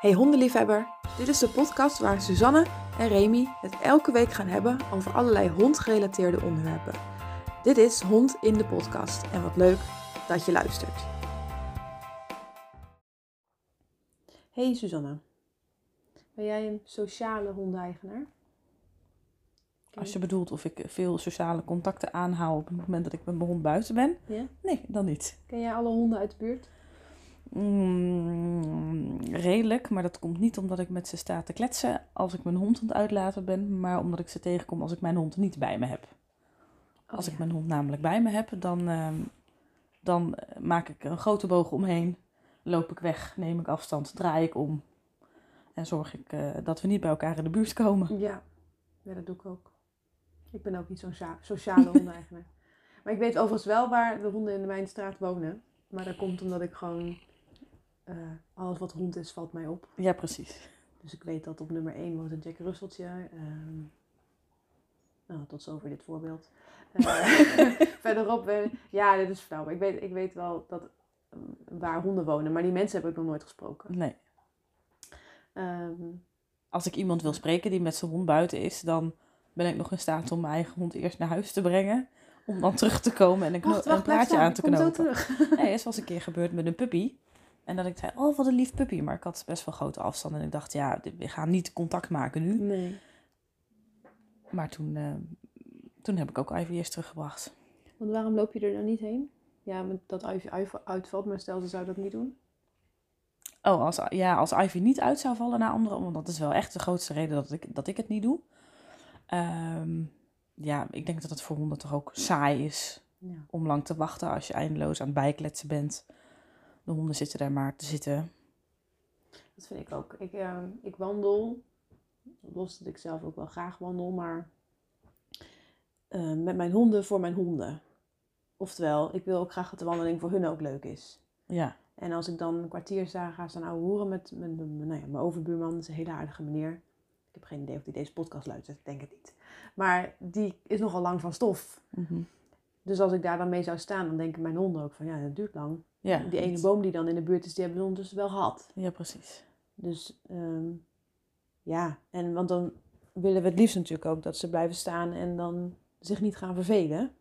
Hey hondenliefhebber, dit is de podcast waar Suzanne en Remy het elke week gaan hebben over allerlei hondgerelateerde onderwerpen. Dit is Hond in de podcast en wat leuk dat je luistert. Hey Suzanne, ben jij een sociale hondeneigenaar? Als je bedoelt of ik veel sociale contacten aanhoud op het moment dat ik met mijn hond buiten ben. Ja? Nee, dan niet. Ken jij alle honden uit de buurt? Mm, redelijk, maar dat komt niet omdat ik met ze sta te kletsen als ik mijn hond aan het uitlaten ben, maar omdat ik ze tegenkom als ik mijn hond niet bij me heb. Als Oh, ik ja. mijn hond namelijk bij me heb, dan, ehm, dan maak ik een grote boog omheen, loop ik weg, neem ik afstand, draai ik om en zorg ik eh, dat we niet bij elkaar in de buurt komen. Ja. ja, dat doe ik ook. Ik ben ook niet zo'n socia- sociale hondeneigenaar. Maar ik weet overigens wel waar de honden in mijn straat wonen. Maar dat komt omdat ik gewoon... eh, alles wat hond is, valt mij op. Ja, precies. Dus ik weet dat op nummer 1 woont een Jack Russeltje. ehm, nou, tot zover dit voorbeeld. Eh, verderop, ben, ja, dit is flauw. Maar ik weet, ik weet wel dat, ehm, waar honden wonen. Maar die mensen heb ik nog nooit gesproken. Nee. Ehm, als ik iemand wil spreken die met zijn hond buiten is, dan ben ik nog in staat om mijn eigen hond eerst naar huis te brengen. Om dan terug te komen en een, wacht, een staan. aan te zo knopen. terug. Nee, is wel eens een keer gebeurd met een puppy. En dat ik zei, oh wat een lief puppy. Maar ik had best wel grote afstand. En ik dacht, ja, we gaan niet contact maken nu. Nee. Maar toen, eh, toen heb ik ook Ivy eerst teruggebracht. Want waarom loop je er nou niet heen? Ja, dat Ivy uitvalt, maar stel ze zou dat niet doen. Oh, als, ja, als Ivy niet uit zou vallen naar anderen, want dat is wel echt de grootste reden dat ik, dat ik het niet doe. Ehm, ja, ik denk dat het voor honden toch ook saai is Ja. om lang te wachten als je eindeloos aan het bijkletsen bent. De honden zitten daar maar te zitten. Dat vind ik ook. Ik, eh, ik wandel, los dat ik zelf ook wel graag wandel, maar eh, met mijn honden voor mijn honden. Oftewel, ik wil ook graag dat de wandeling voor hun ook leuk is. Ja, En als ik dan een kwartier sta, ga staan ouwe hoeren met, met, met- nou ja, mijn overbuurman, dat is een hele aardige meneer. Ik heb geen idee of hij deze podcast luistert, ik denk het niet. Maar die is nogal lang van stof. mhm. Dus als ik daar dan mee zou staan, dan denken mijn honden ook van, ja, dat duurt lang. ja, die ene dat- boom die dan in de buurt is, die hebben we ondertussen wel gehad. Ja, precies. Dus ehm, ja, en want dan willen we het liefst natuurlijk ook dat ze blijven staan en dan zich niet gaan vervelen.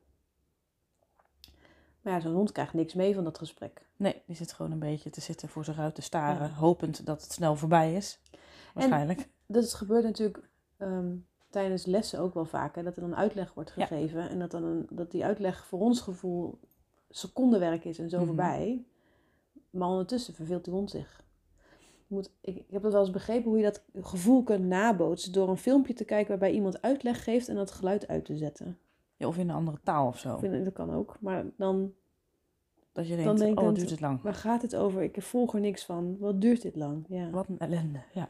Maar ja, zo'n hond krijgt niks mee van dat gesprek. Nee, die zit gewoon een beetje te zitten voor zich uit te staren, Ja. hopend dat het snel voorbij is. Waarschijnlijk. Dus het gebeurt natuurlijk ehm, tijdens lessen ook wel vaak, hè, dat er dan uitleg wordt Ja. gegeven. En dat, dan een, dat die uitleg voor ons gevoel secondenwerk is en zo Mhm. voorbij. Maar ondertussen verveelt die hond zich. Je moet, ik, ik heb dat wel eens begrepen hoe je dat gevoel kunt nabootsen door een filmpje te kijken waarbij iemand uitleg geeft en dat geluid uit te zetten. Ja, of in een andere taal of zo. Dat kan ook. Maar dan, Dat je Dan denkt, denk ik oh, dat- duurt het lang. waar gaat het over? Ik volg er niks van. Wat duurt dit lang? Ja. Wat een ellende, ja.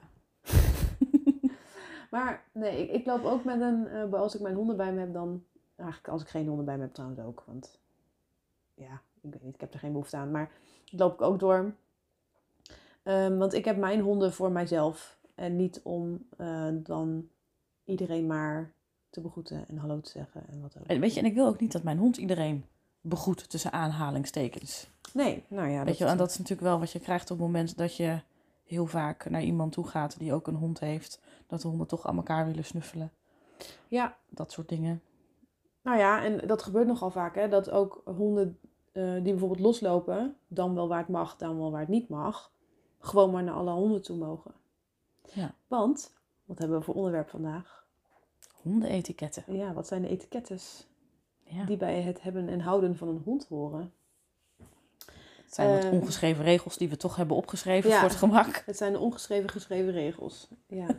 Maar nee, ik, ik loop ook met een, eh, als ik mijn honden bij me heb, dan, eigenlijk als ik geen honden bij me heb trouwens ook, want ja, ik weet niet, ik heb er geen behoefte aan, maar loop ik ook door. Ehm, want ik heb mijn honden voor mijzelf en niet om eh, dan iedereen maar te begroeten en hallo te zeggen en wat ook. En weet je, en ik wil ook niet dat mijn hond iedereen begroet tussen aanhalingstekens. Nee, nou ja, weet je, wel, en dat is natuurlijk wel wat je krijgt op het moment dat je heel vaak naar iemand toe gaat die ook een hond heeft. Dat de honden toch aan elkaar willen snuffelen. Ja, Dat soort dingen. Nou ja, en dat gebeurt nogal vaak, hè? Dat ook honden eh, die bijvoorbeeld loslopen, dan wel waar het mag, dan wel waar het niet mag, gewoon maar naar alle honden toe mogen. Ja. Want, wat hebben we voor onderwerp vandaag? Hondenetiketten. Ja, wat zijn de etikettes Ja. die bij het hebben en houden van een hond horen? Het zijn wat eh, ongeschreven regels die we toch hebben opgeschreven Ja. voor het gemak. Het zijn de ongeschreven, geschreven regels. Ja.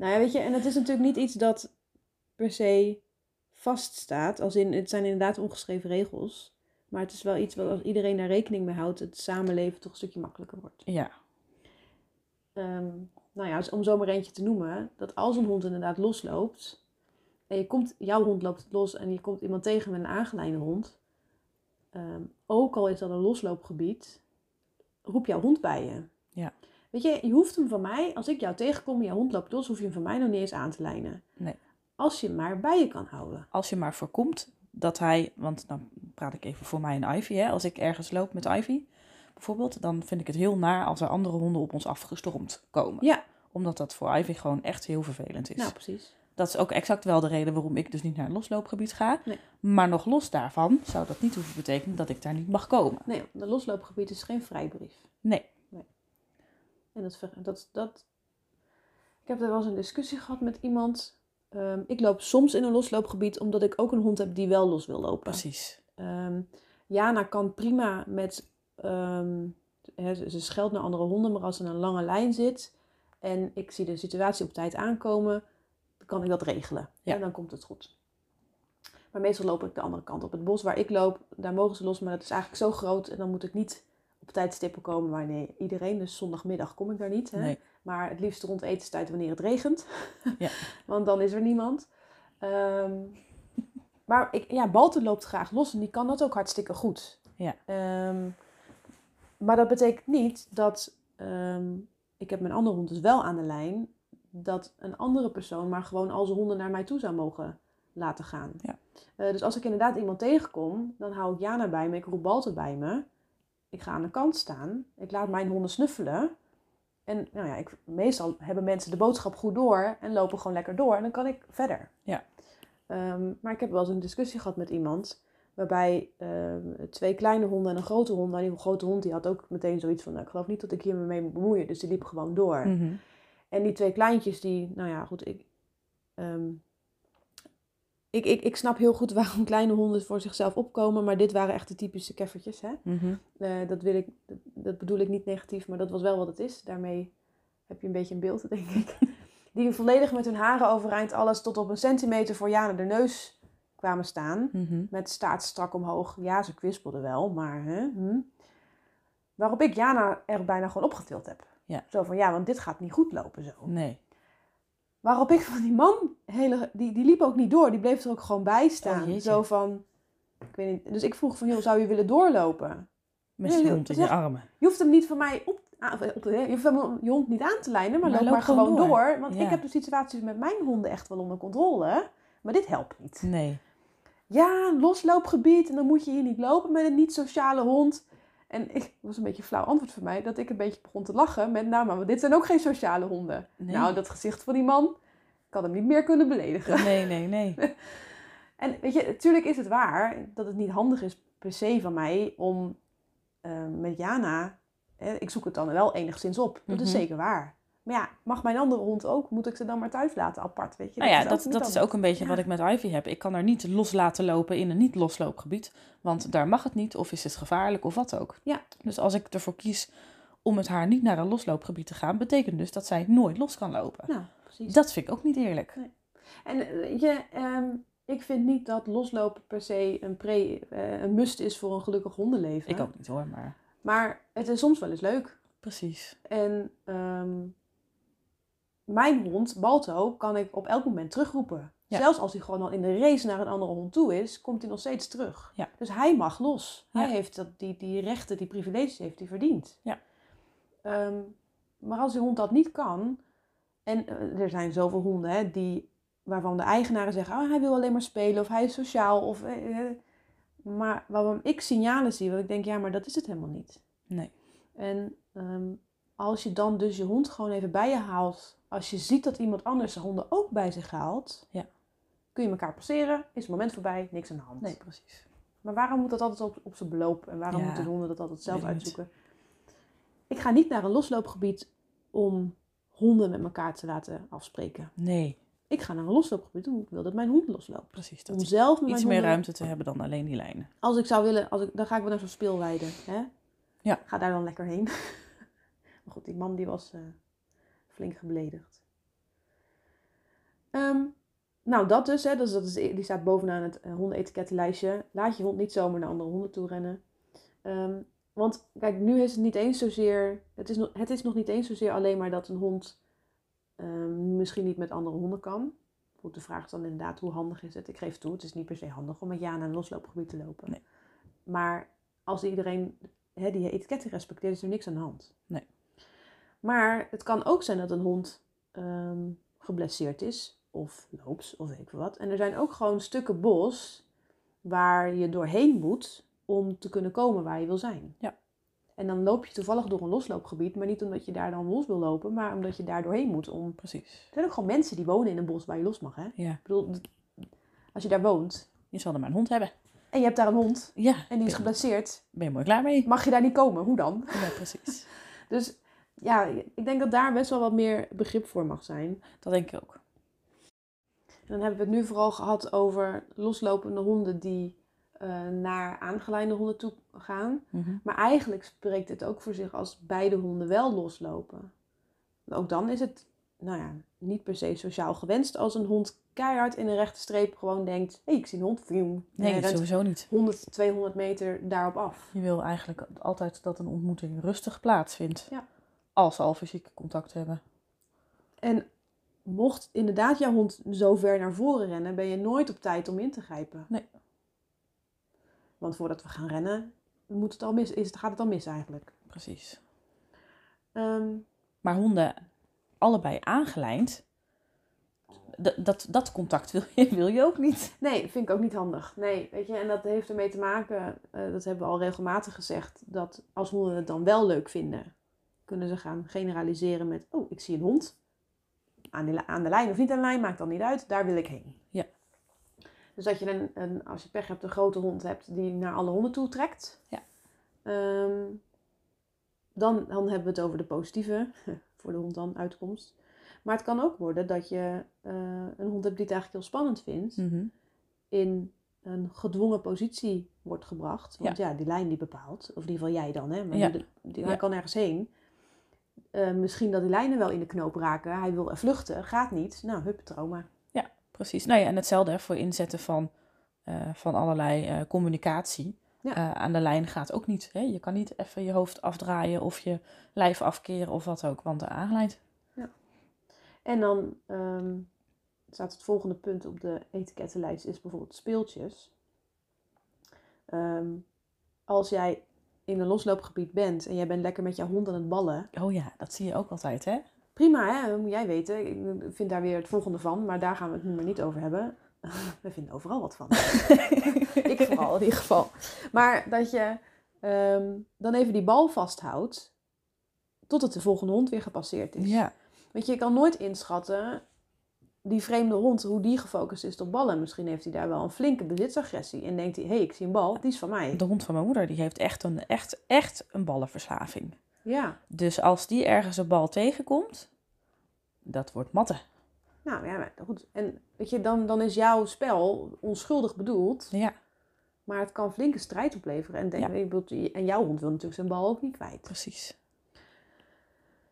nou ja, weet je, en het is natuurlijk niet iets dat per se vaststaat. Als in, het zijn inderdaad ongeschreven regels. Maar het is wel iets wat als iedereen daar rekening mee houdt, het samenleven toch een stukje makkelijker wordt. Ja, Ehm, nou ja, om zo maar eentje te noemen, dat als een hond inderdaad losloopt, en je komt, jouw hond loopt los en je komt iemand tegen met een aangeleide hond, ehm, ook al is dat een losloopgebied, roep jouw hond bij je. Ja. Weet je, je hoeft hem van mij, als ik jou tegenkom en jouw hond loopt los, hoef je hem van mij nog niet eens aan te lijnen. Nee. Als je hem maar bij je kan houden. als je maar voorkomt dat hij, want dan praat ik even voor mij en Ivy, hè, als ik ergens loop met Ivy, bijvoorbeeld, dan vind ik het heel naar als er andere honden op ons afgestormd komen. Ja. Omdat dat voor Ivy gewoon echt heel vervelend is. Nou, precies. Dat is ook exact wel de reden waarom ik dus niet naar een losloopgebied ga. Nee. Maar nog los daarvan zou dat niet hoeven betekenen dat ik daar niet mag komen. Nee, de losloopgebied is geen vrijbrief. Nee. En dat, dat, dat... Ik heb er wel eens een discussie gehad met iemand. Ehm, ik loop soms in een losloopgebied omdat ik ook een hond heb die wel los wil lopen. Precies. Ehm, Jana kan prima met. ehm, ze ze scheldt naar andere honden, maar als er een lange lijn zit en ik zie de situatie op tijd aankomen, dan kan ik dat regelen. Ja. En dan komt het goed. Maar meestal loop ik de andere kant op. Het bos waar ik loop, daar mogen ze los, maar dat is eigenlijk zo groot en dan moet ik niet op tijdstippen komen waar nee, iedereen. Dus zondagmiddag kom ik daar niet. Hè? Nee. Maar het liefst rond etenstijd wanneer het regent. Ja. Want dan is er niemand. Ehm, maar ik, ja, Balten loopt graag los en die kan dat ook hartstikke goed. Ja. Ehm, maar dat betekent niet dat... ehm, ik heb mijn andere hond dus wel aan de lijn... dat een andere persoon maar gewoon al zijn honden naar mij toe zou mogen laten gaan. Ja. Eh, dus als ik inderdaad iemand tegenkom, dan hou ik Jana bij me, ik roep Balten bij me. Ik ga aan de kant staan, ik laat mijn honden snuffelen. En nou ja, ik, meestal hebben mensen de boodschap goed door en lopen gewoon lekker door. En dan kan ik verder. Ja. Ehm, maar ik heb wel eens een discussie gehad met iemand. Waarbij ehm, twee kleine honden en een grote hond. Nou, die grote hond die had ook meteen zoiets van... Nou, ik geloof niet dat ik hier me mee moet bemoeien. Dus die liep gewoon door. Mhm. En die twee kleintjes die... Nou ja, goed. Ik, ehm, ik, ik, ik snap heel goed waarom kleine honden voor zichzelf opkomen. Maar dit waren echt de typische keffertjes, hè. Mhm. Eh, dat, wil ik, dat, dat bedoel ik niet negatief, maar dat was wel wat het is. Daarmee heb je een beetje een beeld, denk ik. Die volledig met hun haren overeind, alles tot op een centimeter voor Jana de neus kwamen staan. Mhm. Met staart strak omhoog. Ja, ze kwispelden wel, maar... Hè, hm. Waarop ik Jana er bijna gewoon opgetild heb. Ja. Zo van, ja, want dit gaat niet goed lopen zo. Nee. Waarop ik van die man, hele, die, die liep ook niet door. Die bleef er ook gewoon bij staan. Oh, jeetje. zo van, ik weet niet. Dus ik vroeg van, joh, zou je willen doorlopen? Met je hond in je armen. Je hoeft hem niet van mij op, op je hoeft hem je hond niet aan te lijnen, maar, Maar loop loop maar gewoon gewoon door. door. Want Ja. ik heb de situaties met mijn honden echt wel onder controle. Maar dit helpt niet. Nee. Ja, een losloopgebied en dan moet je hier niet lopen met een niet-sociale hond. En ik, was een beetje een flauw antwoord voor mij, dat ik een beetje begon te lachen met, nou maar dit zijn ook geen sociale honden. Nee. Nou, dat gezicht van die man, ik had hem niet meer kunnen beledigen. Nee, nee, nee. En weet je, natuurlijk is het waar dat het niet handig is per se van mij om eh, met Jana, hè, ik zoek het dan wel enigszins op. Dat is Mhm. zeker waar. Maar ja, mag mijn andere hond ook? Moet ik ze dan maar thuis laten apart? Weet je? Nou ja, dat, is ook een beetje Ja. wat ik met Ivy heb. Ik kan haar niet los laten lopen in een niet-losloopgebied. Want daar mag het niet, of is het gevaarlijk, of wat ook. Ja. Dus als ik ervoor kies om met haar niet naar een losloopgebied te gaan, betekent dus dat zij nooit los kan lopen. Nou, precies. Dat vind ik ook niet eerlijk. En eh, weet je, ehm, ik vind niet dat loslopen per se een, pre, eh, een must is voor een gelukkig hondenleven. Ik ook niet hoor, maar Maar het is soms wel eens leuk. precies. En ehm, mijn hond, Balto, kan ik op elk moment terugroepen. Ja. Zelfs als hij gewoon al in de race naar een andere hond toe is, komt hij nog steeds terug. Ja. Dus hij mag los. Ja. Hij heeft dat, die, die rechten, die privileges heeft hij verdiend. Ja. Ehm, maar als die hond dat niet kan, en eh, er zijn zoveel honden hè, die, waarvan de eigenaren zeggen, oh, hij wil alleen maar spelen of hij is sociaal. Of, eh, eh, maar waarom ik signalen zie, want ik denk, ja, maar dat is het helemaal niet. Nee. En ehm, als je dan dus je hond gewoon even bij je haalt, als je ziet dat iemand anders zijn honden ook bij zich haalt, Ja. kun je elkaar passeren, is het moment voorbij, niks aan de hand. Nee, precies. Maar waarom moet dat altijd op, op zijn beloop en waarom Ja, moeten de honden dat altijd zelf niet. uitzoeken? Ik ga niet naar een losloopgebied om honden met elkaar te laten afspreken. Nee, Ik ga naar een losloopgebied om ik wil dat mijn hond losloopt. precies. Om Dat zelf met iets meer honden- ruimte te hebben dan alleen die lijnen. Als ik zou willen, als ik, dan ga ik wel naar zo'n speelweide. Hè? Ja. Ga daar dan lekker heen. Maar goed, die man die was eh, flink gebeledigd. Ehm, nou, dat dus. Hè, dus dat is, die staat bovenaan het uh, hondenetikettenlijstje. Laat je hond niet zomaar naar andere honden toe rennen. Ehm, want kijk, nu is het niet eens zozeer... Het is, nog, het is nog niet eens zozeer alleen maar dat een hond ehm, misschien niet met andere honden kan. Goed, de vraag is dan inderdaad, hoe handig is het? Ik geef toe, het is niet per se handig om met Jana een losloopgebied te lopen. Nee. Maar als iedereen hè, die etiketten respecteert, is er niks aan de hand. Nee. Maar het kan ook zijn dat een hond ehm, geblesseerd is, of loops, of weet ik wat. En er zijn ook gewoon stukken bos waar je doorheen moet om te kunnen komen waar je wil zijn. Ja. En dan loop je toevallig door een losloopgebied, maar niet omdat je daar dan los wil lopen, maar omdat je daar doorheen moet. Om... Precies. Er zijn ook gewoon mensen die wonen in een bos waar je los mag, hè? Ja. Ik bedoel, als je daar woont Je zal er maar een hond hebben. en je hebt daar een hond Ja. en die is geblesseerd, ben je mooi klaar mee? mag je daar niet komen. Hoe dan? Ja, precies. Dus ja, ik denk dat daar best wel wat meer begrip voor mag zijn. Dat denk ik ook. En dan hebben we het nu vooral gehad over loslopende honden die eh, naar aangeleide honden toe gaan. Mhm. Maar eigenlijk spreekt het ook voor zich als beide honden wel loslopen. Ook dan is het, nou ja, niet per se sociaal gewenst als een hond keihard in een rechte streep gewoon denkt: hé, hey, ik zie een hond. En Nee, sowieso niet. 100, 200 meter daarop af. Je wil eigenlijk altijd dat een ontmoeting rustig plaatsvindt. Ja. Als ze al fysieke contact hebben. En mocht inderdaad jouw hond zo ver naar voren rennen, ben je nooit op tijd om in te grijpen. Nee. Want voordat we gaan rennen, moet het al mis, is het, gaat het al mis eigenlijk. Precies. Ehm, Maar honden allebei aangelijnd, dat, dat contact wil je, wil je ook niet. Nee, vind ik ook niet handig. Nee, weet je, en dat heeft ermee te maken, eh, dat hebben we al regelmatig gezegd, dat als honden het dan wel leuk vinden, kunnen ze gaan generaliseren met, oh, ik zie een hond. Aan de, aan de lijn of niet aan de lijn, maakt dan niet uit, daar wil ik heen. Ja. Dus dat je een, een, als je pech hebt, een grote hond hebt die naar alle honden toe trekt. Ja. Ehm, dan, dan hebben we het over de positieve, voor de hond dan, uitkomst. Maar het kan ook worden dat je eh, een hond hebt die het eigenlijk heel spannend vindt Mhm. in een gedwongen positie wordt gebracht. Want ja, die lijn die bepaalt, of in ieder geval jij dan, hè? Maar Ja. die, die, hij Ja. kan ergens heen. Eh, misschien dat die lijnen wel in de knoop raken. Hij wil er vluchten, gaat niet. Nou, hup, trauma. Precies. Nou ja, en hetzelfde voor inzetten van, eh, van allerlei eh, communicatie. Ja. Aan de lijn gaat ook niet. Hè? Je kan niet even je hoofd afdraaien of je lijf afkeren of wat ook, want de aangeleid. En dan ehm, staat het volgende punt op de etikettenlijst, is bijvoorbeeld speeltjes. Ehm, als jij in een losloopgebied bent en jij bent lekker met jouw hond aan het ballen, Oh ja, dat zie je ook altijd, hè? Prima, hè? dat moet jij weten. Ik vind daar weer het volgende van, maar daar gaan we het nu maar niet over hebben. We vinden overal wat van. ik vooral in ieder geval. Maar dat je ehm, dan even die bal vasthoudt totdat de volgende hond weer gepasseerd is. Ja, Want je kan nooit inschatten, die vreemde hond, hoe die gefocust is op ballen. Misschien heeft hij daar wel een flinke bezitsagressie en denkt hij, hé, hey, ik zie een bal, die is van mij. de hond van mijn moeder die heeft echt een, echt, echt een ballenverslaving. Ja, Dus als die ergens een bal tegenkomt, dat wordt matten. nou ja, maar goed. En weet je, dan, dan is jouw spel onschuldig bedoeld. Ja, Maar het kan flinke strijd opleveren. En, denk, Ja. en jouw hond wil natuurlijk zijn bal ook niet kwijt. precies.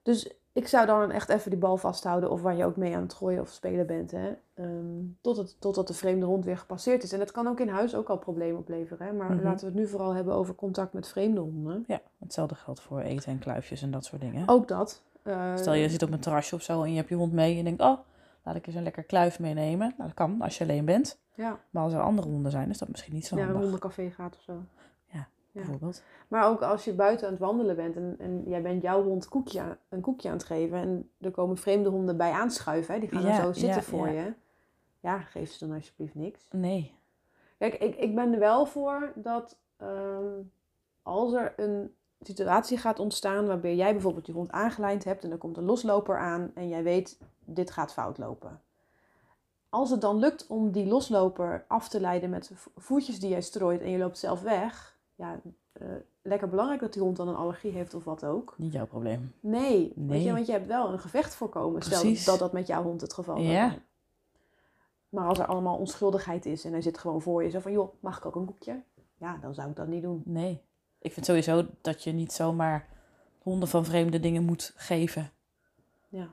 Dus ik zou dan echt even die bal vasthouden. Of waar je ook mee aan het gooien of spelen bent. Hè? Ehm, tot het, totdat de vreemde hond weer gepasseerd is. En dat kan ook in huis ook al problemen opleveren. Hè? Maar Mhm. laten we het nu vooral hebben over contact met vreemde honden. Ja, hetzelfde geldt voor eten en kluifjes en dat soort dingen. Ook dat. Eh, Stel je zit op een terrasje of zo en je hebt je hond mee en je denkt, oh, laat ik eens een lekker kluif meenemen. Nou, dat kan als je alleen bent. Ja, Maar als er andere honden zijn, is dat misschien niet zo naar een handig, hondencafé gaat of zo. Bijvoorbeeld. Maar ook als je buiten aan het wandelen bent en, en jij bent jouw hond koekje, een koekje aan het geven en er komen vreemde honden bij aanschuiven, hè, die gaan er zo zitten voor ja. je. Ja, geef ze dan alsjeblieft niks. Nee. Kijk, ik, ik ben er wel voor dat ehm, als er een situatie gaat ontstaan waarbij jij bijvoorbeeld je hond aangelijnd hebt en er komt een losloper aan en jij weet, dit gaat fout lopen. Als het dan lukt om die losloper af te leiden met vo- voetjes die jij strooit en je loopt zelf weg, ja, eh, lekker belangrijk dat die hond dan een allergie heeft of wat ook. Niet jouw probleem. Nee, Weet je, want je hebt wel een gevecht voorkomen. Stel dat dat met jouw hond het geval zou Ja. Maar als er allemaal onschuldigheid is en hij zit gewoon voor je, zo van joh, mag ik ook een koekje? Ja, dan zou ik dat niet doen. Nee. Ik vind sowieso dat je niet zomaar honden van vreemde dingen moet geven. Ja,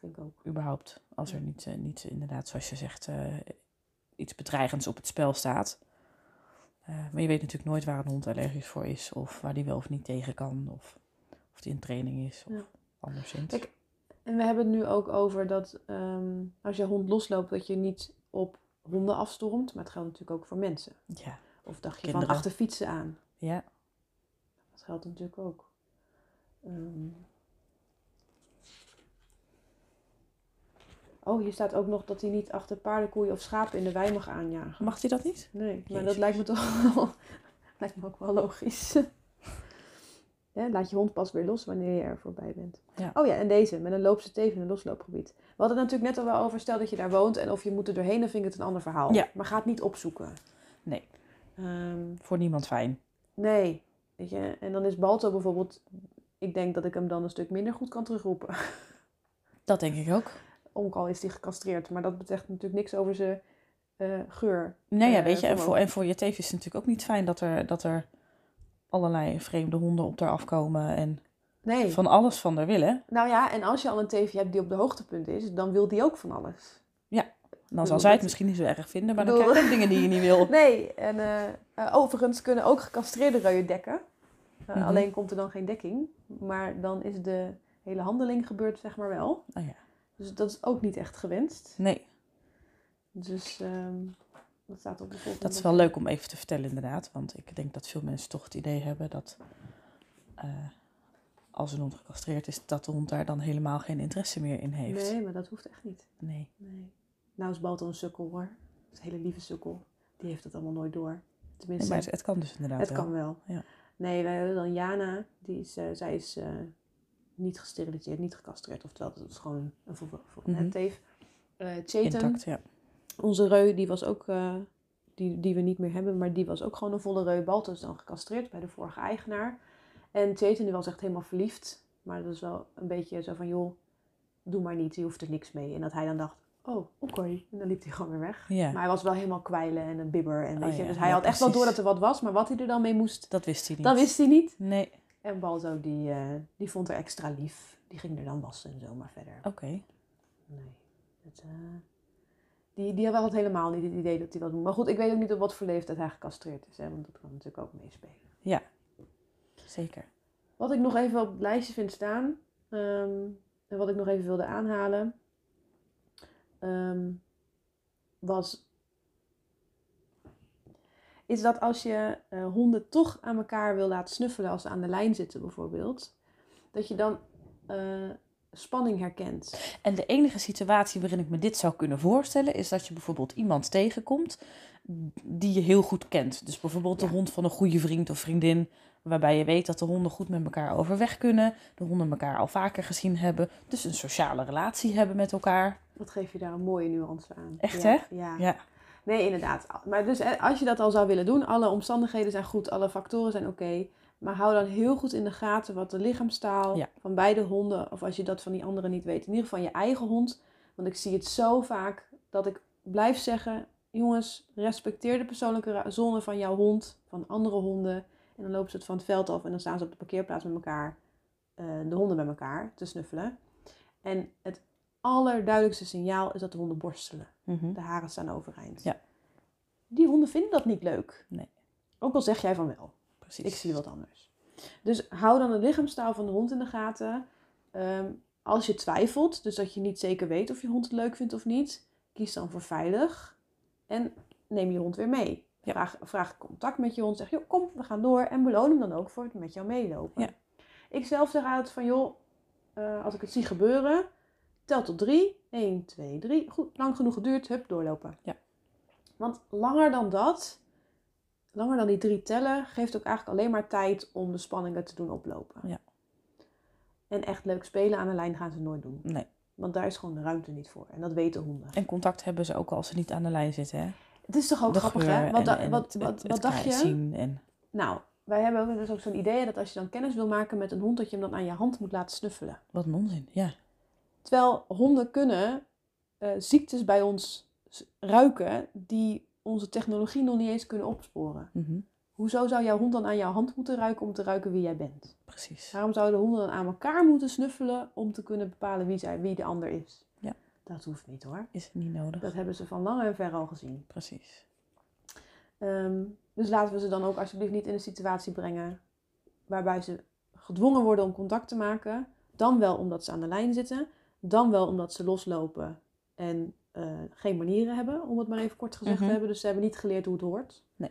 vind ik ook. überhaupt. Als er niet, eh, niet inderdaad, zoals je zegt, eh, iets bedreigends op het spel staat. Eh, maar je weet natuurlijk nooit waar een hond allergisch voor is. Of waar die wel of niet tegen kan. Of, of die in training is. Of Ja. anderszins. Kijk, En we hebben het nu ook over dat ehm, als je hond losloopt, dat je niet op honden afstormt. Maar het geldt natuurlijk ook voor mensen. Ja. Of dacht je Kinderen. van achter fietsen aan. Ja. Dat geldt natuurlijk ook. Ehm. Oh, hier staat ook nog dat hij niet achter paarden, koeien of schapen in de wei mag aanjagen. Mag hij dat niet? Nee, maar Jezus. dat lijkt me toch wel, lijkt me ook wel logisch. laat je hond pas weer los wanneer je er voorbij bent. Ja. Oh ja, en deze, met een loopse teef in een losloopgebied. We hadden het natuurlijk net al wel over, stel dat je daar woont en of je moet er doorheen, dan vind ik het een ander verhaal. Ja. Maar ga het niet opzoeken. Nee. Ehm, Voor niemand fijn. nee, weet je. En dan is Balto bijvoorbeeld, ik denk dat ik hem dan een stuk minder goed kan terugroepen. Dat denk ik ook. Ook al is hij gecastreerd, maar dat betekent natuurlijk niks over zijn eh, geur. Nou ja, Eh, weet je, en voor, en voor je teef is het natuurlijk ook niet fijn dat er, dat er allerlei vreemde honden op haar afkomen en Nee. van alles van haar willen. Nou ja, en als je al een teefje hebt die op de hoogtepunt is, dan wil die ook van alles. Dan zal zij het misschien niet zo erg vinden, maar dan krijg je ook dingen die je niet wil. Nee, en eh, overigens kunnen ook gecastreerde reuien dekken. Mhm. Alleen komt er dan geen dekking. Maar dan is de hele handeling gebeurd, zeg maar wel. Oh ja. Dus dat is ook niet echt gewenst. Nee, Dus ehm, dat staat op de volgende. dat is wel leuk om even te vertellen inderdaad. Want ik denk dat veel mensen toch het idee hebben dat eh, als een hond gecastreerd is, dat de hond daar dan helemaal geen interesse meer in heeft. Nee, maar dat hoeft echt niet. Nee. Nee. Nou is Balto een sukkel hoor. Dat is een hele lieve sukkel. Die heeft het allemaal nooit door. Nee, Tenminste, maar het, het kan dus inderdaad het wel. kan wel. Ja. Nee, wij hebben dan Jana. Die is, eh, zij is eh, niet gesteriliseerd, niet gecastreerd. Oftewel, dat is gewoon een, vo- vo- Mhm. teef. Eh Intact, ja. onze reu, die was ook... eh, die, die we niet meer hebben, maar die was ook gewoon een volle reu. Balto is dan gecastreerd bij de vorige eigenaar. En Chetan die was echt helemaal verliefd. Maar dat is wel een beetje zo van, joh, doe maar niet. Je hoeft er niks mee. En dat hij dan dacht, oh, oké. En dan liep hij gewoon weer weg. Ja, Maar hij was wel helemaal kwijlen en een bibber. En weet Oh je, ja, dus hij ja, had echt wel door dat er wat was. Maar wat hij er dan mee moest, dat wist hij niet. dat wist hij niet. Nee, En Balzo, die, eh, die vond er extra lief. Die ging er dan wassen en zo, maar verder. oké. Nee. Het, eh, die, die had helemaal niet het idee dat hij wat moet. Maar goed, ik weet ook niet op wat voor leeftijd hij gecastreerd is. Hè, want dat kan natuurlijk ook meespelen. Zeker. Wat ik nog even op het lijstje vind staan. ehm, en wat ik nog even wilde aanhalen. ehm, was. Is dat als je eh, honden toch aan elkaar wil laten snuffelen als ze aan de lijn zitten, bijvoorbeeld. Dat je dan eh, spanning herkent. En de enige situatie waarin ik me dit zou kunnen voorstellen, is dat je bijvoorbeeld iemand tegenkomt die je heel goed kent. Dus bijvoorbeeld Ja. de hond van een goede vriend of vriendin, waarbij je weet dat de honden goed met elkaar overweg kunnen, de honden elkaar al vaker gezien hebben, dus een sociale relatie hebben met elkaar. Wat geef je daar een mooie nuance aan. Echt, ja, hè? Ja. Ja, Nee, inderdaad. Maar dus eh, als je dat al zou willen doen, alle omstandigheden zijn goed, alle factoren zijn oké. maar hou dan heel goed in de gaten wat de lichaamstaal Ja. van beide honden, of als je dat van die anderen niet weet, in ieder geval je eigen hond. Want ik zie het zo vaak dat ik blijf zeggen, jongens, respecteer de persoonlijke zone van jouw hond, van andere honden. En dan lopen ze het van het veld af en dan staan ze op de parkeerplaats met elkaar, eh, de honden bij elkaar, te snuffelen. En het allerduidelijkste signaal is dat de honden borstelen. Mhm. De haren staan overeind. Ja. Die honden vinden dat niet leuk. Nee. Ook al zeg jij van wel. precies. Ik zie wat anders. Dus hou dan de lichaamstaal van de hond in de gaten. Ehm, als je twijfelt, dus dat je niet zeker weet of je hond het leuk vindt of niet, kies dan voor veilig. En neem je hond weer mee. Ja. Vraag, vraag contact met je hond. Zeg, joh, kom, we gaan door. En beloon hem dan ook voor het met jou meelopen. Ja. Ik zelf zeg altijd van, joh, eh, als ik het zie gebeuren, tel tot drie. 1, 2, 3. Goed, lang genoeg geduurd. Hup, doorlopen. Ja. Want langer dan dat, langer dan die drie tellen, geeft ook eigenlijk alleen maar tijd om de spanningen te doen oplopen. Ja. En echt leuk spelen aan de lijn gaan ze nooit doen. Nee. Want daar is gewoon de ruimte niet voor. En dat weten honden. En contact hebben ze ook als ze niet aan de lijn zitten. Hè? Het is toch ook De grappig, hè? Wat, en- da- en wat, wat, wat het dacht je? zien En, Nou, wij hebben ook dus ook zo'n idee dat als je dan kennis wil maken met een hond, dat je hem dan aan je hand moet laten snuffelen. wat een onzin, ja. Terwijl honden kunnen eh, ziektes bij ons ruiken die onze technologie nog niet eens kunnen opsporen. Mhm. Hoezo zou jouw hond dan aan jouw hand moeten ruiken om te ruiken wie jij bent? Precies. Waarom zouden honden dan aan elkaar moeten snuffelen om te kunnen bepalen wie, zij, wie de ander is? Ja. Dat hoeft niet hoor. Is niet nodig. Dat hebben ze van lang en ver al gezien. Precies. Ehm, dus laten we ze dan ook alsjeblieft niet in een situatie brengen waarbij ze gedwongen worden om contact te maken. Dan wel omdat ze aan de lijn zitten, dan wel omdat ze loslopen en eh, geen manieren hebben, om het maar even kort gezegd Mhm. te hebben. Dus ze hebben niet geleerd hoe het hoort. Nee.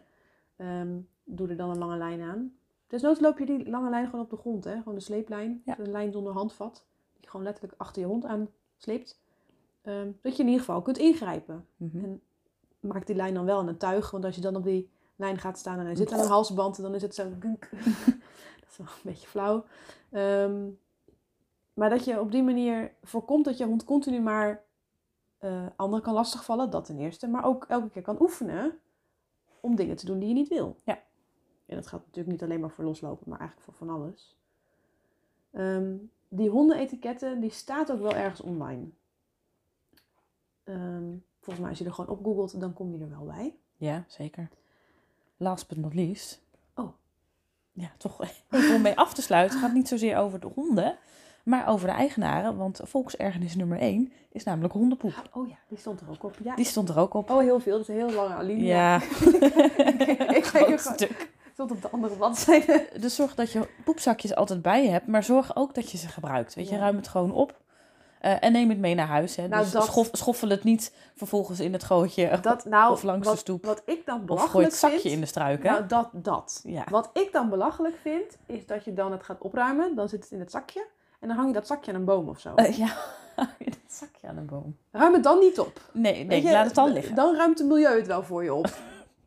Ehm, doe er dan een lange lijn aan. Desnoods loop je die lange lijn gewoon op de grond, hè? gewoon de sleeplijn. Ja. Een lijn zonder handvat, die gewoon letterlijk achter je hond aan sleept. Ehm, dat je in ieder geval kunt ingrijpen Mhm. En- maak die lijn dan wel in een tuig. Want als je dan op die lijn gaat staan en hij zit aan een halsband, dan is het zo... Dat is wel een beetje flauw. Ehm, maar dat je op die manier voorkomt dat je hond continu maar eh, anderen kan lastigvallen, dat ten eerste. Maar ook elke keer kan oefenen om dingen te doen die je niet wil. Ja. En dat gaat natuurlijk niet alleen maar voor loslopen, maar eigenlijk voor van alles. Ehm, die hondenetiketten, die staat ook wel ergens online. Ehm, volgens mij als je er gewoon op googelt, dan kom je er wel bij. Ja, zeker. Last but not least. Oh. Ja, toch even om mee af te sluiten. Het gaat niet zozeer over de honden, maar over de eigenaren. Want volksergernis nummer 1 is namelijk hondenpoep. Oh ja, die stond er ook op. Ja. Die stond er ook op. Oh, heel veel. Dat is een heel lange alinea. Ja, ik kijk er stuk. stond op de andere bladzijde. Dus zorg dat je poepzakjes altijd bij je hebt, maar zorg ook dat je ze gebruikt. Weet je, Ja. ruim het gewoon op. Eh, en neem het mee naar huis. Hè. Nou, dus dat- schof- schoffel het niet vervolgens in het gootje. Dat, nou, Of langs de stoep. Wat ik dan of gooi belachelijk het zakje vind... in de struiken. Nou, dat, dat. ja. Wat ik dan belachelijk vind, is dat je dan het gaat opruimen. Dan zit het in het zakje. En dan hang je dat zakje aan een boom of zo. Eh, ja, het zakje aan een boom. Ruim het dan niet op. Nee, nee je, laat het dan liggen. Dan ruimt het milieu het wel voor je op.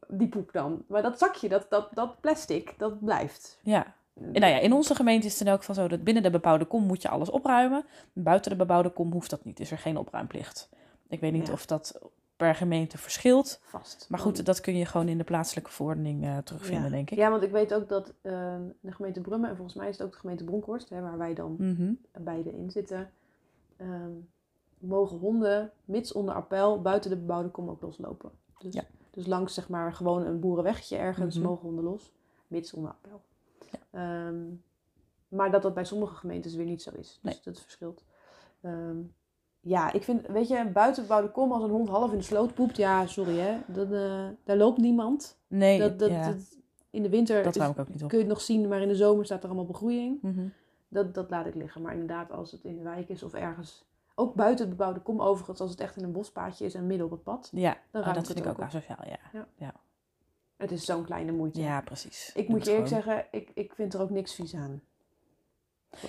Die poep dan. Maar dat zakje, dat, dat, dat plastic, dat blijft. Ja. En nou ja, in onze gemeente is het in elk geval zo dat binnen de bebouwde kom moet je alles opruimen. Buiten de bebouwde kom hoeft dat niet. Is er geen opruimplicht. Ik weet niet Ja. of dat per gemeente verschilt. Vast. Maar goed, dat kun je gewoon in de plaatselijke verordening eh, terugvinden, ja. denk ik. Ja, want ik weet ook dat eh, de gemeente Brummen, en volgens mij is het ook de gemeente Bronkhorst, hè, waar wij dan Mhm. beide in zitten, ehm, mogen honden, mits onder appel, buiten de bebouwde kom ook loslopen. Dus, Ja. dus langs zeg maar gewoon een boerenweggetje ergens Mhm. mogen honden los, mits onder appel. Ehm, maar dat dat bij sommige gemeentes weer niet zo is. Dus Nee. dat verschilt. Ehm, ja, ik vind, weet je, buiten bebouwde kom als een hond half in de sloot poept, ja, sorry hè, dat, eh, daar loopt niemand. Nee, Dat, dat, ja, dat- in de winter dat is- ik ook niet op. kun je het nog zien, maar in de zomer staat er allemaal begroeiing. Mhm. Dat, dat laat ik liggen. Maar inderdaad, als het in de wijk is of ergens, ook buiten het bebouwde kom overigens, als het echt in een bospaadje is en midden op het pad. Ja, Dan oh, dat het vind ik ook op. asociaal, ja. Het is zo'n kleine moeite. Ja, precies. Ik Doe moet je eerlijk gewoon. zeggen, ik, ik vind er ook niks vies aan.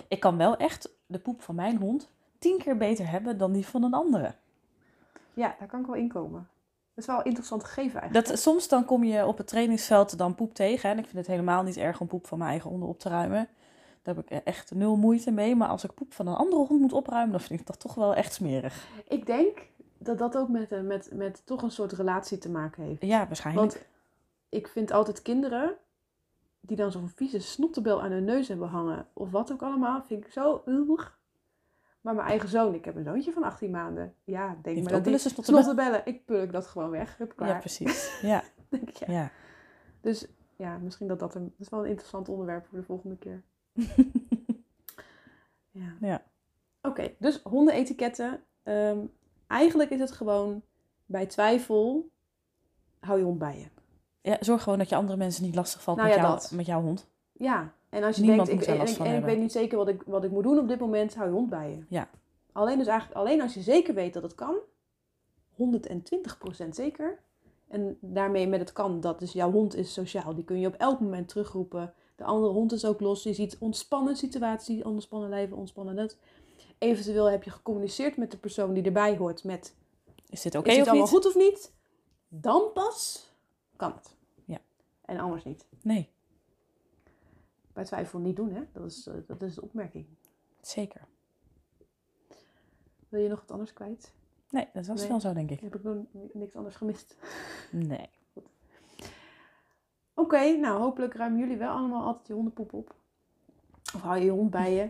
Ik kan wel echt de poep van mijn hond tien keer beter hebben dan die van een andere. Ja, daar kan ik wel in komen. Dat is wel een interessant gegeven eigenlijk. Dat, soms dan kom je op het trainingsveld dan poep tegen. En ik vind het helemaal niet erg om poep van mijn eigen honden op te ruimen. Daar heb ik echt nul moeite mee. Maar als ik poep van een andere hond moet opruimen, dan vind ik dat toch wel echt smerig. Ik denk dat dat ook met, eh, met, met toch een soort relatie te maken heeft. Ja, waarschijnlijk. Want ik vind altijd kinderen die dan zo'n vieze snottebel aan hun neus hebben hangen, of wat ook allemaal, vind ik zo. Maar mijn eigen zoon, ik heb een zoontje van 18 maanden. Ja, denk maar dat die snottebel. snottebellen, ik pulk dat gewoon weg. Hup, klaar. Ja, precies. Ja, Denk ik, ja. ja. Dus ja, misschien dat dat, een, dat is wel een interessant onderwerp voor de volgende keer. ja. Ja. Oké, dus hondenetiketten. Ehm, eigenlijk is het gewoon bij twijfel, hou je hond bij je. ja. Zorg gewoon dat je andere mensen niet lastig valt Nou met, ja, jou, met jouw hond. Ja, en als je Niemand denkt, ik, en, ik, en weet niet zeker wat ik, wat ik moet doen op dit moment, hou je hond bij je. Ja. Alleen dus eigenlijk, alleen als je zeker weet dat het kan, 120% zeker. En daarmee met het kan, dat dus jouw hond is sociaal. Die kun je op elk moment terugroepen. De andere hond is ook los. Je ziet ontspannen situatie, ontspannen leven, ontspannen dat. Eventueel heb je gecommuniceerd met de persoon die erbij hoort met Is dit oké is het of allemaal niet? goed of niet? Dan pas kan het. Ja. En anders niet. Nee, Bij twijfel niet doen, hè? Dat is, eh, dat is de opmerking. zeker. Wil je nog wat anders kwijt? Nee, dat was Nee. wel zo, denk ik. Heb ik nog niks anders gemist? Nee. Oké, nou hopelijk ruimen jullie wel allemaal altijd je hondenpoep op. Of hou je je hond bij je.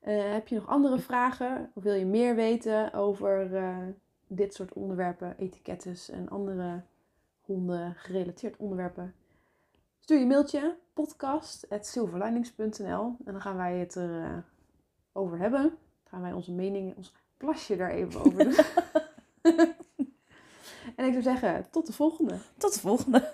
Eh, heb je nog andere vragen? Of wil je meer weten over eh, dit soort onderwerpen, etikettes en andere honden gerelateerd onderwerpen? Stuur je mailtje, podcast.silverlinings.nl en dan gaan wij het er eh, over hebben. Dan gaan wij onze mening, ons plasje daar even over doen. en ik zou zeggen, tot de volgende. Tot de volgende.